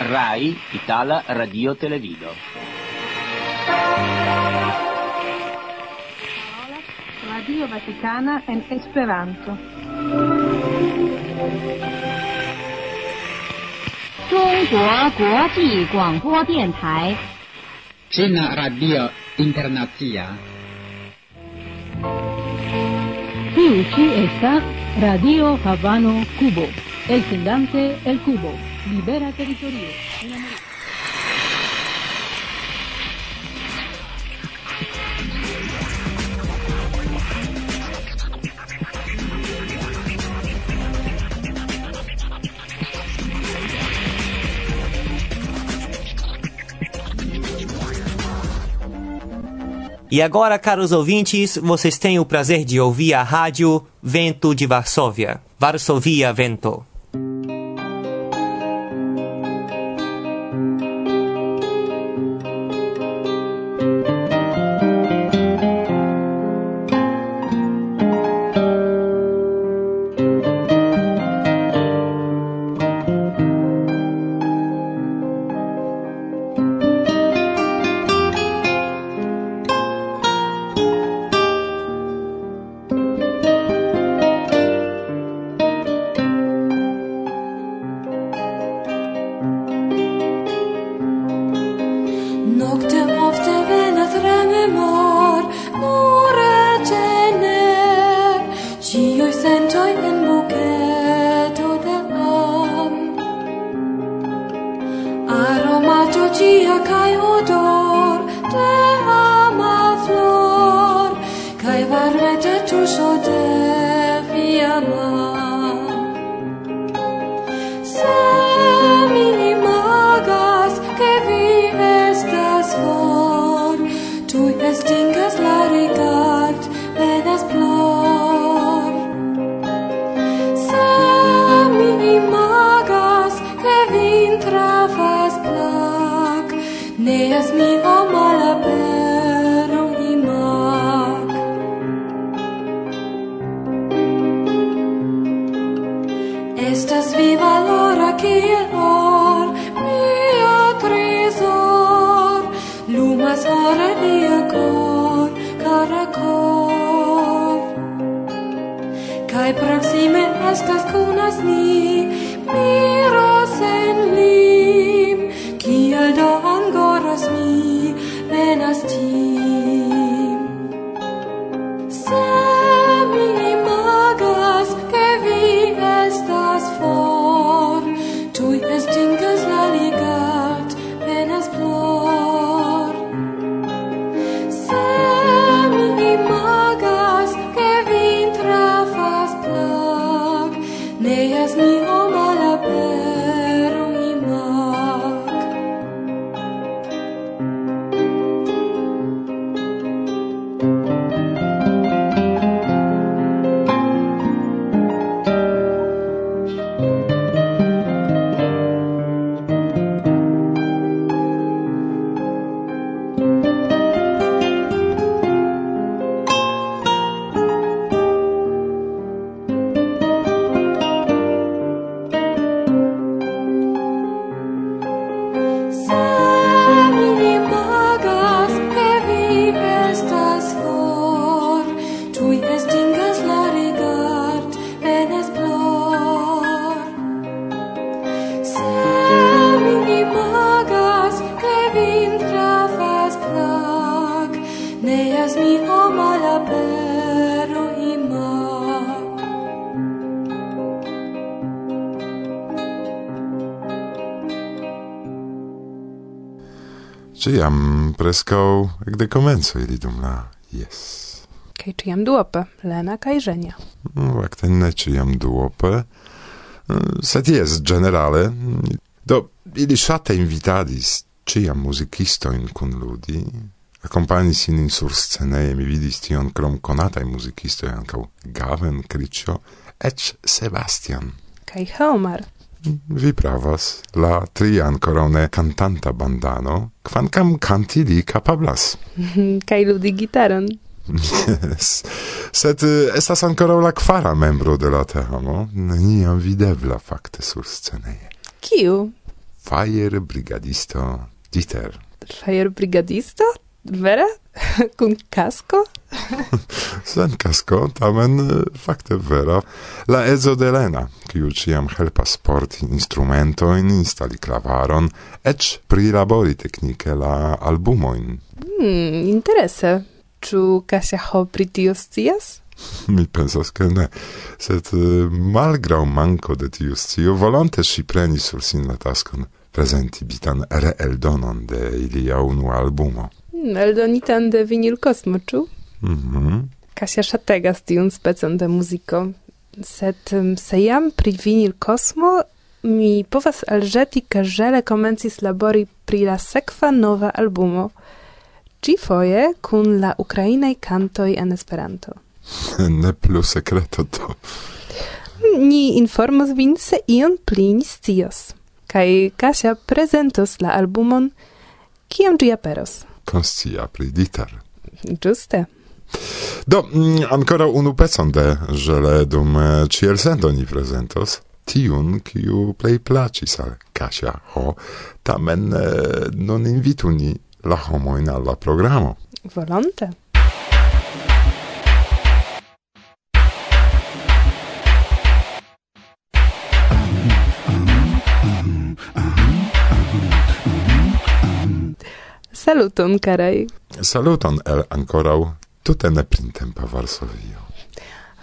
RAI Itala Radio Televido. Radio Vaticana en Esperanto. Cina Radio Internazia. Tiuchi sta Radio Havano Cubo, el gigante El Cubo. Libera territorio. E agora, caros ouvintes, vocês têm o prazer de ouvir a rádio Vento de Varsóvia. Varsovia Vento. Trust me. Ciam prescau ekde komenco ili dum la jes. Kaj ciam duope, Lena kaj Żenia. No, mm, akte ne ciam duope, mm, sed jes generale. Do, ili ŝate invitadis ciam muzicistojn kunludi, accompagnis in sur sceneje, mi vidis tion krom konataj muzikistoj ankaŭ Gaven, Kriĉo, eĉ Sebastian. Kaj Helmar vi pravas, la tri ancora ne cantanta bandano, quancam canti li capablas. Kaj ludi gitaron. yes. Sed eh, estas ancora la quara membro de la teamo, neniam videbla fakte sur sceneje. Kiu? Fire brigadisto Dieter. Fire brigadisto? Vere? Kun casco? Sen casco, tamen eh, fakte vera. La ezo de Lena, kiu ciam helpas porti instrumentoin, instali clavaron, ec prilabori technike la albumoin. Hmm, interesse Ĉu Kasiaho pri tio scias? Mi pensas che ne, sed eh, malgrau manco de tiu scio, volonte si prenis sur sin la taskon prezenti bitan reeldonon de ilia unu albumo. Mm, eldonitan de vinil Cosmo, ču? Mhm. Mm Kasia Szategas tiun specon de muziko. Sed um, sejam pri vinil kosmo mi povas alĵeti ke ĵele komencis labori pri la sekva nova albumo. Ĉifoje kun la ukrainaj kantoj en Esperanto. ne plu sekreto to. Mm, ni informos vin se ion pli ni scios. Kaj Kasia prezentos la albumon kiam ĝi aperos conscia pri Dieter. Giuste. Do, mm, ancora unu pezon de żele dum eh, ciel sendo ni presentos tiun, kiu plei placis al Kasia Ho, tamen eh, non invitu ni la homoin alla programo. Volonte. Saluton, carai. Saluton el ancorau tute ne printempa Varsovio.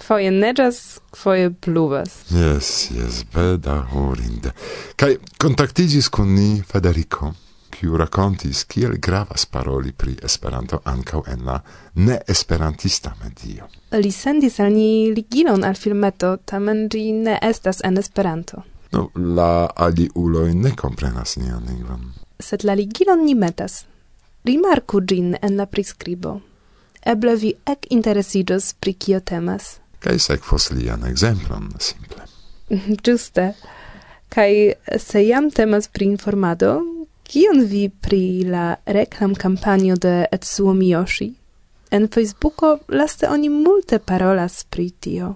Foje neĝas, foje pluvas. Yes, yes, bedaŭrinde. Kaj kontaktiĝis kun ni Federico, kiu rakontis kiel gravas paroli pri Esperanto ankaŭ en la neesperantista medio. Li sendis al ni ligilon al filmeto, tamen ĝi ne estas en Esperanto. No, la aliuloj ne komprenas nian lingvon. Sed la ligilon ni metas. Rimarku gin en la priscribo. Eble vi ec interesidos pri kio temas. Kaj sekvos lian ekzemplon, simple. Mhm, ĝuste. Kaj se jam temas pri informado, kion vi pri la reklam kampanio de Etsuo Miyoshi? En Facebooko laste oni multe parolas pri tio.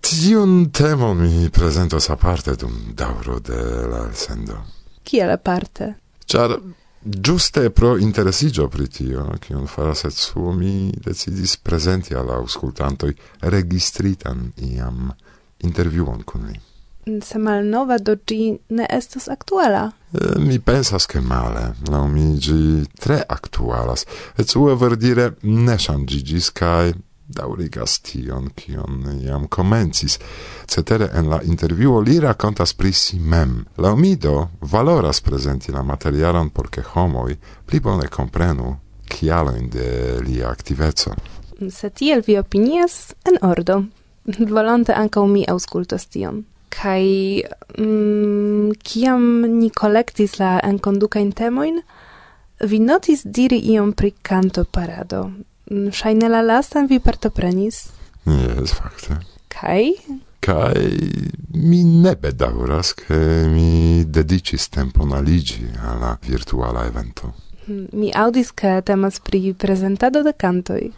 Tiun temon mi prezentos aparte dum daŭro de la elsendo. Kiel aparte? Ĉar Char Giuste pro interesigio pri tio, kion faras et suo mi decidis presenti al auscultantoi registritan iam interviuon kun li. Se malnova do gi ne estos aktuala? Eh, mi pensas che male, no mi gi tre aktualas, et sue verdire ne ŝanĝiĝis kaj daurigas tion, kion jam comencis. Cetere, en la interviuo li racontas pri si mem. Laumido valoras presenti la materialon porque homoi pli bone comprenu kialoin de lia activeco. Se tiel vi opinias, en ordo. Volonte ankaŭ mi aŭskultos tion. Kaj mm, kiam ni kolektis la enkondukajn temojn, vi notis diri iom pri kanto parado Mm, Ŝajne la lastan vi partoprenis? Yes, fakte. Kaj? Kai mi ne bedauras, ke mi dedicis tempon aligi alla virtuala evento. Mm, mi aŭdis, ke temas pri prezentado de kantoj.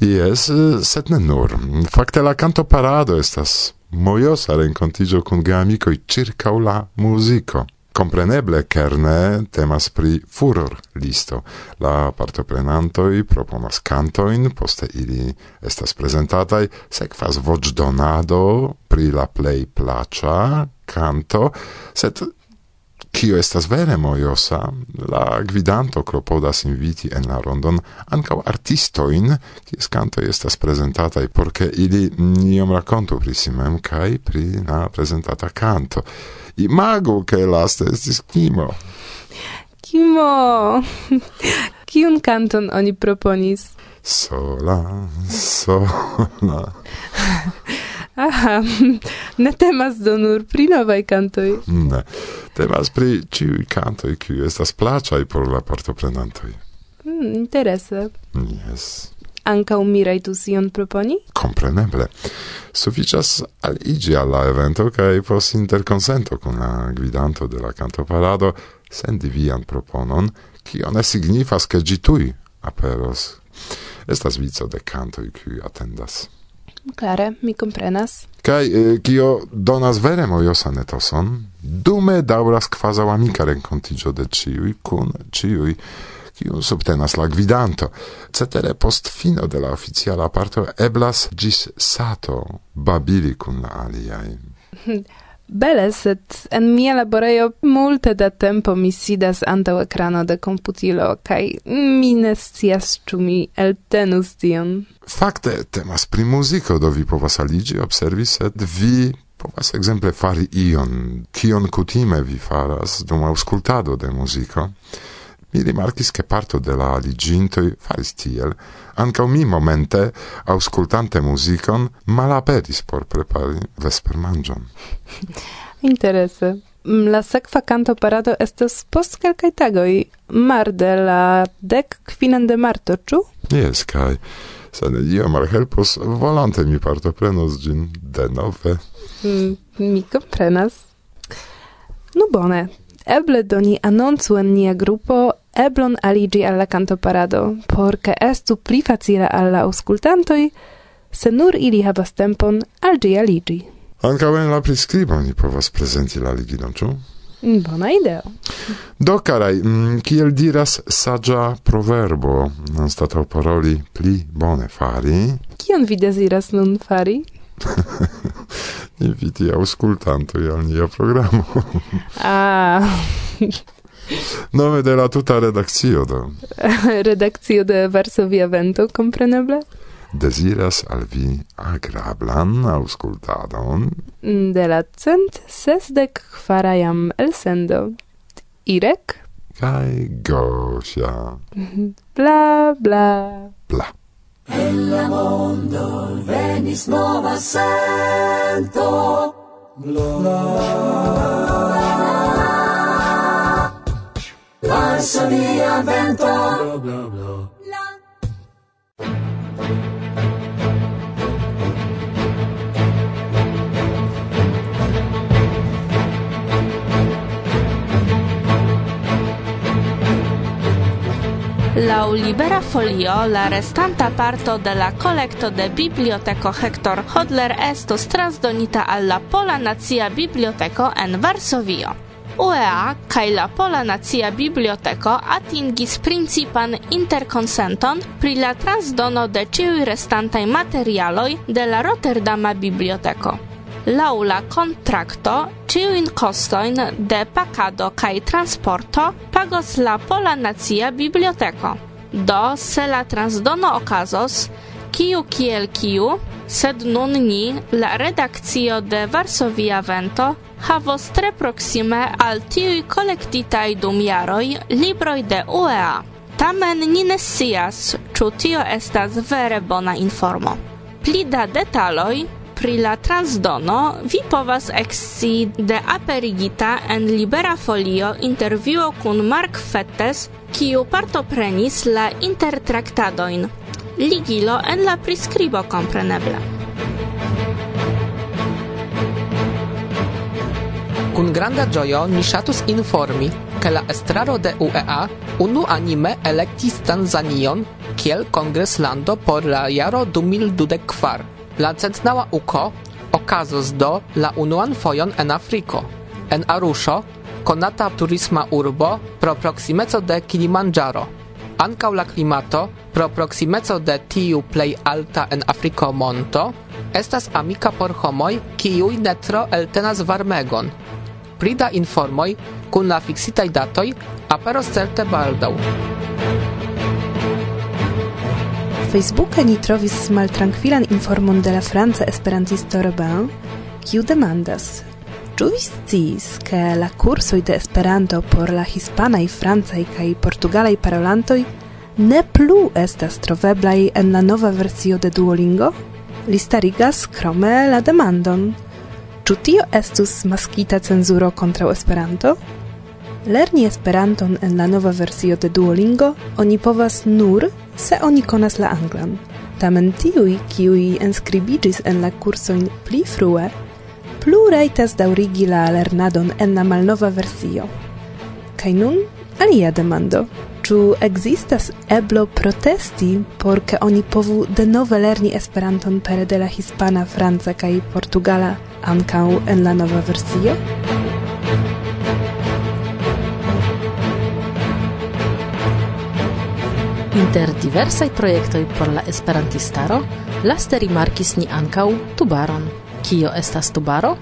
Jes, sed ne nur. Fakte la canto parado estas mojosa renkontiĝo kun geamikoj circa la muziko. Compreneble kerne temas pri furor listo. La partoprenantoi proponas cantoin, poste ili estas prezentataj, sekvas voĉdonado pri la plej plaĉa canto, sed Kio estas vere mojosa, la gvidanto klopodas inviti en la rondon ankaŭ artistojn, kies kantoj estas prezentataj por ke ili iom rakontu pri si mem kaj pri la prezentata kanto. Imagu ke laste estis Kimo. Kimo! Kiun kanton oni proponis? Sola, sola. Aha, ne temas do nur pri novaj kantoj. Ne, temas pri ĉiuj kantoj, kiuj estas plaĉaj por la partoprenantoj. Mm, interese. Yes. Ankaŭ mi rajtus ion proponi? Kompreneble. Suficias al igi la evento kaj pos interkonsento kun la gvidanto de la kantoparado sendi vian proponon, kio ne signifas, ke ĝi tuj aperos. Estas vico de kantoj, kiuj atendas. Klare, mi comprenas. Kaj eh, kio donas vere mojosan etoson, dume dauras kvazaŭ amika renkontiĝo de ciui, kun ciui, kiun subtenas la gvidanto. Cetere post fino de la oficiala parto eblas gis sato babili kun la aliaj. Bele, sed en mia laborejo multe da tempo mi sidas antau ekrano de computilo, kai mi ne scias ĉu mi eltenus tion. Fakte temas pri muziko, do vi povas aligi, observi, sed vi povas exemple fari ion, kion kutime vi faras dum auskultado de muziko. Mi rimarcis che parto de la aligintoi faris tiel, ancau mi momente, auscultante musicon, malaperis por prepari vespermangion. Interesse. Mm, la sekva canto parado estas post kelkaj tagoj, marde la dek kvinan de marto, ĉu? Jes, kaj ne io malhelpos volante mi partoprenos ĝin denove. Mm, mi komprenas. Nu bone, eble do ni anoncu en nia grupo eblon aligi alla cantoparado, por che estu pli facile alla auscultantoi, se nur ili havas tempon algi aligi. Anca en la priskribo ni povas prezenti la ligilon, ĉu? Bona ideo. Do, karaj, mm, kiel diras saggia proverbo, non stato paroli pli bone fari... Kion vi desiras nun fari? Inviti auscultantoi al nia programo. ah... Nome de la tuta redakcio do. redakcio de Varsovia Vento, compreneble? Deziras al vi agrablan auscultadon mm, de la cent sesdek kvarajam elsendo. Irek kaj Gosia. bla, bla. Bla. En la mondo venis nova sento. Bla, bla, bla. Lascia via vento bla bla bla la. Libera Folio la restanta parto de la collecto de biblioteco Hector Hodler estos transdonita alla Pola Nacia Biblioteco en Varsovio. UEA kaj la Pola Nacia Biblioteko atingis principan interkonsenton pri la transdono de ĉiuj restantaj materialoj de la Rotterdama Biblioteko. Laŭ la kontrakto ĉiujn kostojn de pakado kaj transporto pagos la Pola Nacia Biblioteko. Do se la transdono okazos, kiu kiel kiu, sed nun ni, la redakcio de Varsovia Vento, havos tre proxime al tiuj kolektitaj dum jaroj libroj de UEA. Tamen ni ne scias, ĉu tio estas vere bona informo. Pli da detaloj pri la transdono vi povas ekscii de aperigita en Libera Folio intervjuo kun Mark Fettes, kiu partoprenis la intertraktadojn. Ligilo en la priskribo kompreneble. Kun granda gioio ni ŝatus informi, ke la estraro de UEA unu anime elektis Tanzanion kiel kongreslando por la jaro 2024. La centnaŭa uko okazos do la unuan fojon en Afriko. En Arusho, konata turisma urbo pro proximeco de Kilimanjaro. Ankaŭ la klimato pro proximeco de tiu plej alta en Afriko monto estas amika por homoj kiuj ne tro eltenas varmegon, Pli da informoj kun la fiksitaj datoj aperos certe baldaŭ. Facebooke ni trovis maltrankvilan informon de la franca esperantisto Robin, kiu demandas Ĉu vi sciis, ke la kursoj de Esperanto por la hispanaj, francaj kaj portugalaj parolantoj ne plu estas troveblaj en la nova versio de Duolingo? Li starigas krome la demandon Ĉu tio estus maskita cenzuro kontraŭ Esperanto? Lerni Esperanton en la nova versio de Duolingo oni povas nur se oni konas la anglan. Tamen tiuj, kiuj enskribiĝis en la kursojn pli frue, plu rajtas daŭrigi la lernadon en la malnova versio. Kaj nun alia demando. Ĉu existas eblo protesti por ke oni povu denove lerni Esperanton pere de la hispana, franca kaj portugala ankaŭ en la nova versio? Inter diversaj projektoj por la esperantistaro laste rimarkis ni ankaŭ tubaron. Kio estas tubaro?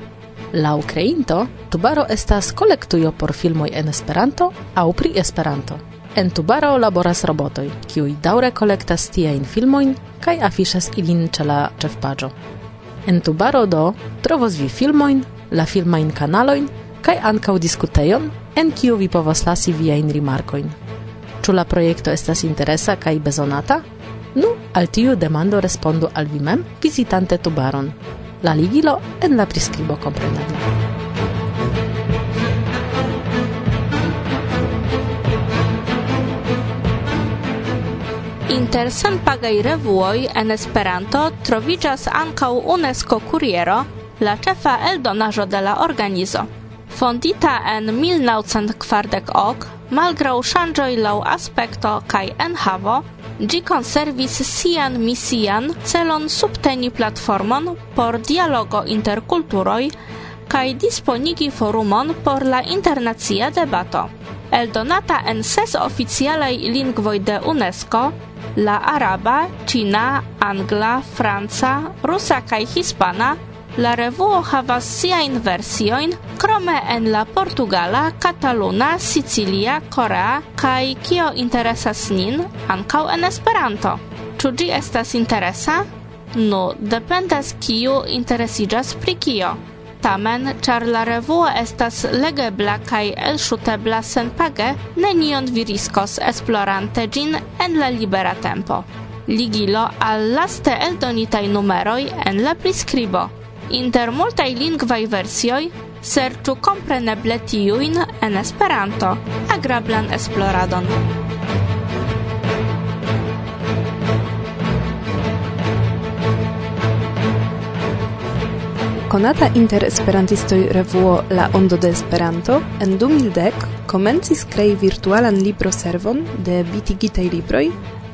La Ukrainto tubaro estas kolektujo por filmoj en Esperanto aŭ pri Esperanto. En Tubaro laboras robotoj, kiuj daŭre kolektas tiajn filmojn kaj afiŝas ilin ĉe la ĉefpaĝo. En Tubaro do trovos vi filmojn, la filmajn kanalojn kaj ankaŭ diskutejon, en kiu vi povas lasi viajn rimarkojn. Ĉu la projekto estas interesa kaj bezonata? Nu, al tiu demando respondu al vi mem vizitante Tubaron. La ligilo en la priskribo kompreneble. Inter senpagaj revuoj en Esperanto troviĝas ankaŭ UNESCO Kuriero, la ĉefa eldonaĵo de la organizo. Fondita en 1940 ok, malgraŭ ŝanĝoj laŭ aspekto kaj enhavo, ĝi konservis sian misian celon subteni platformon por dialogo inter kulturoj kaj disponigi forumon por la internacia debato. Eldonata en ses oficialaj lingvoj de UNESCO, la araba, ĉina, angla, franca, rusa kaj hispana La revuo havas siajn versiojn, krome en la portugala, kataluna, sicilia, korea kaj kio interesas nin ankaŭ en Esperanto. Ĉu ĝi estas interesa? No, dependas kiu interesiĝas pri kio tamen, char la revuo estas legebla kaj elŝutebla senpage, nenion vi riskos esplorante ĝin en la libera tempo. Ligilo al laste eldonitaj numeroj en la priskribo. Inter multaj lingvaj versioj serĉu kompreneble tiujn en Esperanto. Agrablan esploradon! Konata inter esperantistoj revuo La Ondo de Esperanto en 2010 komencis krei virtualan libroservon de bitigitaj libroj,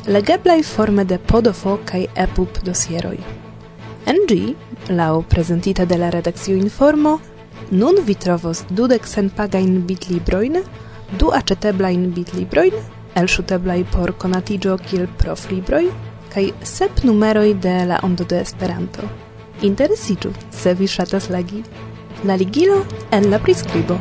legeblaj forme de podofo kaj EPUB dosieroj. En ĝi, laŭ prezentita de la redakcio informo, nun vi trovos dudek senpagajn bitlibrojn, du aĉeteblajn bitlibrojn, elŝuteblaj por konatiĝo kiel proflibroj kaj sep numeroj de La Ondo de Esperanto. Interesiĝu, se vi ŝatas legi. La ligilo en la priskribo.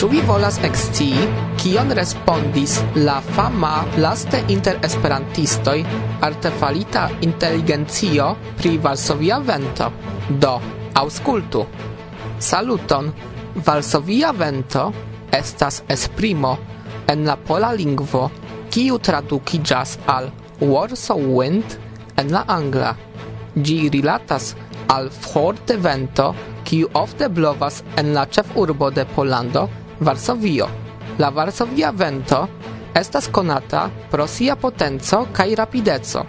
Ĉu vi volas ekscii kion respondis la fama laste inter esperantistoj artefalita inteligencio pri Varsovia vento? Do, aŭskultu. Saluton. Varsovia vento estas esprimo en la pola lingvo kiu tradukiĝas al Warsaw Wind en la angla. Ĝi rilatas al forte vento kiu ofte blovas en la ĉefurbo de Polando, Varsovio. La Varsovia vento estas konata pro sia potenco kaj rapideco,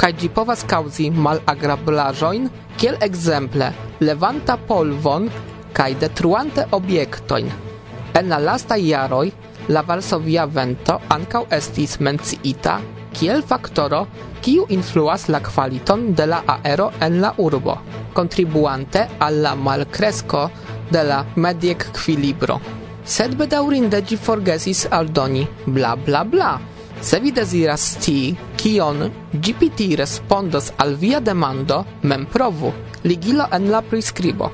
kaj ĝi povas kaŭzi malagrablaĵojn, kiel ekzemple levanta polvon kaj detruante objektojn. En la lastaj jaroj la Varsovia vento ankaŭ estis menciita kiel faktoro, kiu influas la kvaliton de la aero en la urbo, kontribuante al la malkresko de la mediekvilibro. Sed bedaŭrinde ĝi forgesis aldoni bla bla bla. Se vi deziras scii kion GPT respondos al via demando, mem provu ligilo en la priskribo.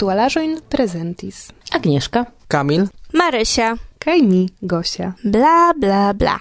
Aktualaĵojn prezentis Agnieszka. Kamil, Marysia. kaj mi, Gosia. Bla, bla, bla.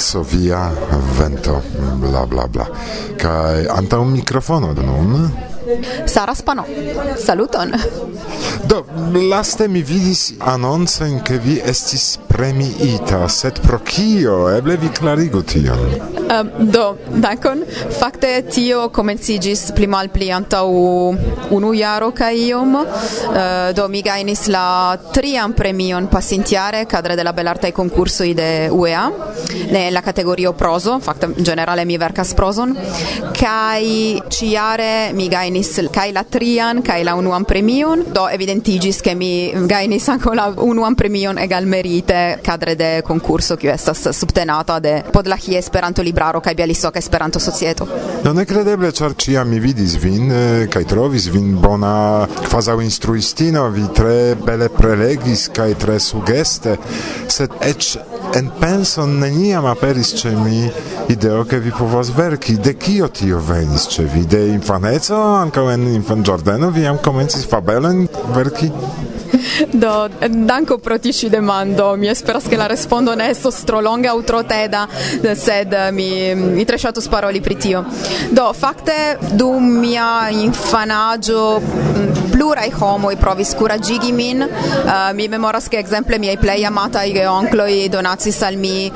Varsovia vento bla bla bla Kai anta un microfono nun Sara Spano. Saluton. Do, laste mi vidis anoncen, che vi estis premiita, sed pro kio? Eble vi klarigu tion. Um, do, dankon. Fakte tio komencigis pli malpli antaŭ unu jaro kaj iom. Uh, do mi gajnis la trian premion pasintjare kadre de la belartaj konkursoj de UEA ne la kategorio prozo, fakte ĝenerale mi verkas prozon, kaj ĉiare mi gajnis kaj la trian kaj la unuan premion, do evidentiĝis ke mi gajnis ankaŭ la unuan premion egalmerite cadre de concurso kiu estas subtenata de Podlahie Esperanto Libraro kaj Bialistoka Esperanto Societo. Do ne kredeble ĉar ĉiam mi vidis vin eh, kaj trovis vin bona kvazaŭ instruistino, vi tre bele prelegis kaj tre sugeste, sed eĉ en penson neniam aperis ĉe mi ideo ke vi povas verki. De kio tio venis ĉe vi? De infaneco? Ankaŭ en infanĝardeno vi jam komencis fabelojn verki? Do, danko pro tiu ĉi demando. Mi esperas ke la respondo ne estos tro longa aŭ tro teda, sed eh, mi mi tre ŝatus paroli pri tio. Do, fakte dum mia infanaĝo mm, pluraj homoj provis kuraĝigi min. Uh, mi memoras ke ekzemple miaj plej amataj geonkloj donacis al mi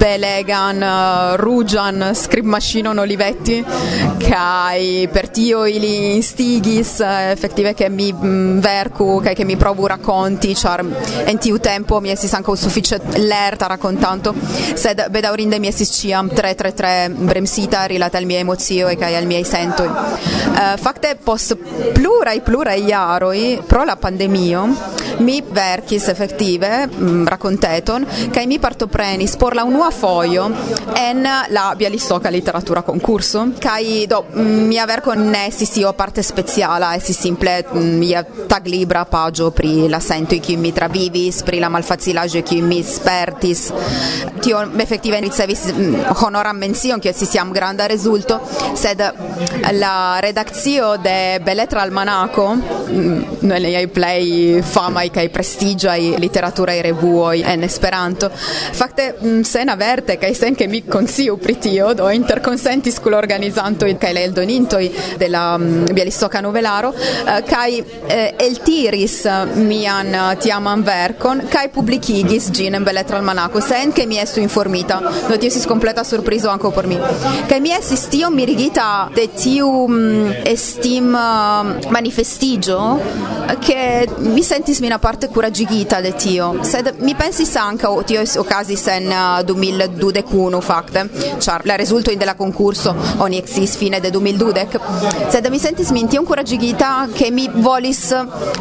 belegan uh, ruĝan skribmaŝinon Olivetti kaj per tio ili instigis uh, efektive ke mi mm, verku kaj ke mi provu racconti, ĉar en tiu tempo mi estis ankaŭ sufiĉe lerta rakontanto, sed bedaŭrinde mi estis ĉiam tre tre tre bremsita rilate al miaj emocioj kaj al miaj sentoj. Uh, fakte post pluraj pluraj jaroj pro la pandemio mi verkis efektive mm, rakonteton kaj mi partoprenis por la unua fojo en la Bialistoka literatura konkurso kaj do mm, mia verko ne estis io parte speciala, estis simple mm, mia taglibra paĝo pri la sento kiu mi travivis, pri la malfacilaĵo kiu mi spertis. Tio efektive ricevis mm, honoran mencion, kiu estis jam granda rezulto, sed la redakcio de Beletra Almanaco, mm, liaj plej famaj kaj prestiĝaj literaturaj revuoj en Esperanto, fakte mm, sen averte kaj sen ke mi konsciu pri tio, do interkonsentis kun organizantoj kaj la eldonintoj de la mm, Bialistoka novelaro, eh, kaj eh, eltiris mian eh, tiaman verkon kaj publikigis ĝin en Beletra Almanaco sen ke mi estu informita. Do tio estis kompleta surprizo ankaŭ por mi. Kaj mi estis tiom mirigita de tiu mm, estim uh, manifestiĝo ke mi sentis min aparte kuraĝigita de tio. Sed mi pensis ankaŭ tio okazis en uh, 2021 fakte, ĉar la rezultoj de la konkurso oni eksis fine de 2012, sed mi sentis min tiom kuraĝigita ke mi volis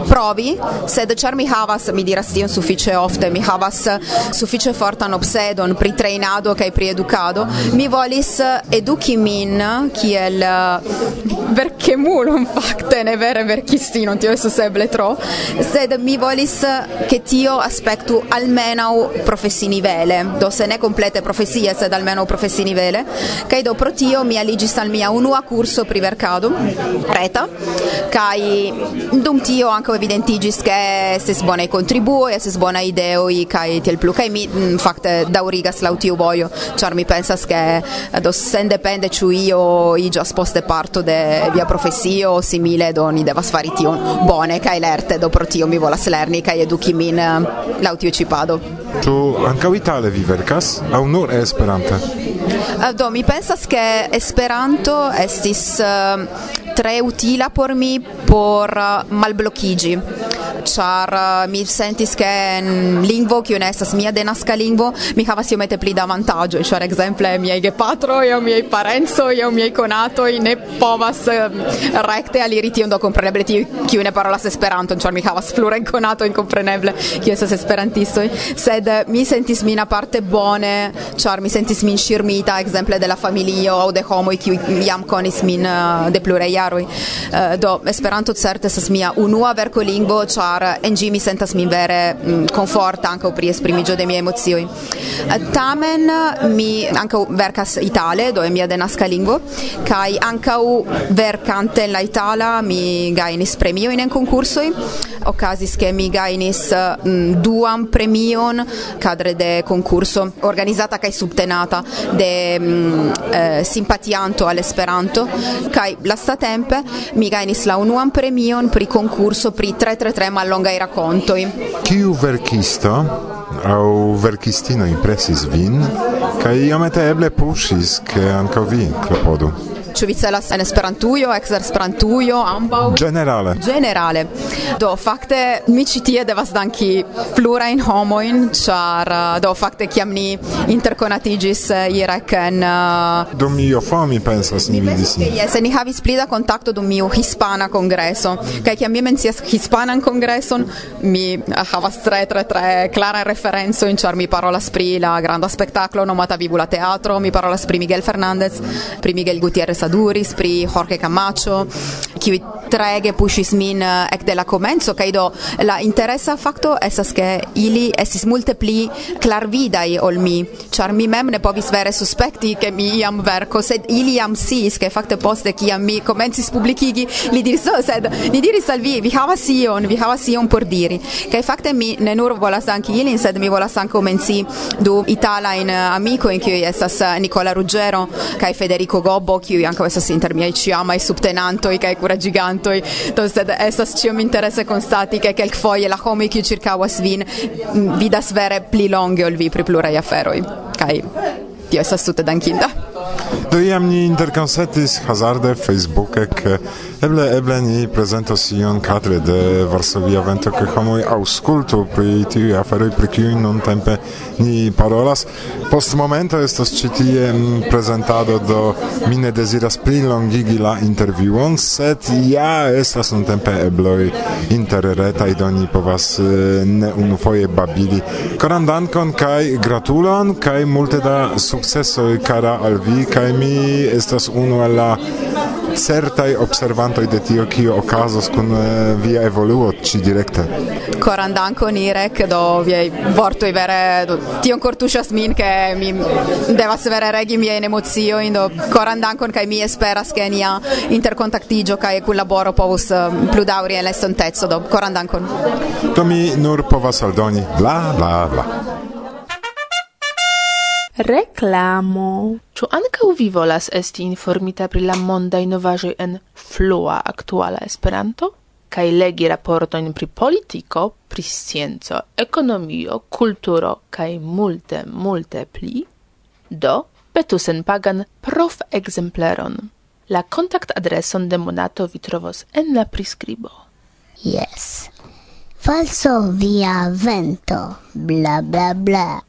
provi, sed ĉar mi havas, mi diras tion sufiĉe ofte, mi havas sufiĉe fortan obsedon pri trejnado kaj pri edukado, mi volis eduki min kiel verkemulon fakte, ne vere verkistinon, tio estas eble tro, sed mi volis che tio aspectu almeno professi nivele, do se ne complete professie, sed almeno professi nivele, kai do pro tio mi aligis al mia unua curso pri vercado, reta, kai dum tio anche evidentigis che i bonaj kontribuoj, estis bonaj i kai tiel plu kai mi mm, fakte daŭrigas laŭ tiu vojo, char mi pensas che eh, do sendepende ciu io i già sposte parto de via professio simile do ni devas fari tion bone kai lerte do pro tio mi volas lerni kai eduki min eh, lau tiu cipado. Tu Ĉu vitale itale vi verkas aŭ nur esperante? Eh, do mi pensas che Esperanto estis tre utila por mi por malblokigi char uh, mi sentis che en lingvo che ne estas mia denaska lingvo mi havas iomete pli da vantaĝo ĉar ekzemple miaj gepatroj aŭ miaj parencoj aŭ conato e ne povas ehm, recte ali aliri tion do ti tiu kiu ne parola esperanto char mi havas plurajn conato kompreneble chi estas esperantisto sed eh, mi sentis mina parte bone char mi sentis min shirmita ekzemple della familio o de homo kiu iam conis min uh, de pluraj jaroj. Uh, do Esperanto certe estas mia unua verkolingvo ĉar bar in gji mi sentas min vere komfort mm, ankaŭ pri esprimiĝo de mie emozioni eh, Tamen mi anche verkas itale, do en mia denaska lingvo, kaj anche verkante vercante la itala mi gajnis premiojn en konkursoj. Okazis che mi gajnis mm, duan premion kadre de konkurso organizzata kaj subtenata de mm, eh, simpatianto al Esperanto kaj lastatempe mi gajnis la unuan premion pri konkurso pri 333 mallongaj rakontoj. Kiu verkisto Au verkistino impresis vin ca iomete eble puŝis, che anco vi klopodu? Ĉu vi celas en Esperantujo, ekster Esperantujo, ambaŭ? Generale. Generale. Do fakte mi ĉi tie devas danki plurajn homojn, ĉar uh, do fakte kiam ni interkonatiĝis uh, Irak en uh, dum io fami pensas ni vidis. Jes, ni havis pli da kontakto dum mia hispana kongreso kaj kiam mi mencias hispanan kongreson mi uh, havas tre tre tre klara referenco in ĉar mi parolas pri la granda spektaklo nomata Vivula Teatro, mi parolas pri Miguel Fernandez, pri Miguel Gutierrez Saduris, pri Jorge Camacho, kiuj trege pushis min eh, ekde la komenco kaj do la interesa fakto estas ke ili estis multe pli klarvidaj ol mi, ĉar mi mem ne povis vere suspekti ke mi iam verko, sed ili jam sciis ke fakte poste kiam mi komencis publikigi, li diris so sed li diris al vi vi havas ion, vi havas ion por diri. Kaj fakte mi ne nur volas anki ilin, sed mi volas anki komenci du itala in eh, amiko in kiu estas eh, Nicola Ruggero kaj Federico Gobbo kiu ankaŭ estas inter miaj ĉiamaj subtenantoj kaj kuraĝigantoj. Do sed estas ĉiam interese che ke kelkfoje la homoj circa was vin vidas vere pli longe ol vi pri plurai aferoi kai tio estas tute dankinda. Do iam ni interconsetis hazarde Facebookek Eble eble ni prezentos ion kadre de Varsovia vento ke homoj aŭskultu pri tiuj aferoj pri kiuj nuntempe ni parolas. Post momento estos ĉi tie mm, prezentado do mi ne deziras plilongigi la intervjuon, sed ja estas nuntempe ebloj interretaj do ni povas ne unufoje babili. Koran dankon kaj gratulon kaj multe da sukcesoj kara al vi kaj mi estas unu el la certai observantoj de tio kio okazos kun eh, via evoluo ĉi direkte. Koran dankon Irek do viaj vortoj vere do tion kortuŝas min ke mi devas vere regi miajn emociojn do koran dankon kaj mi esperas ke nia interkontaktiĝo kaj kunlaboro povus eh, plu daŭri en estonteco do koran dankon. Do mi nur povas aldoni la la la. Reklamo. Ĉu ankaŭ vi volas esti informita pri la mondaj novaĵoj en flua aktuala Esperanto? Kaj legi raportojn pri politiko, pri scienco, ekonomio, kulturo kaj multe, multe pli? Do, petu senpagan prof exempleron. La kontakt adreson de Monato vi trovos en la priskribo. Yes. Falso via vento. Bla bla bla.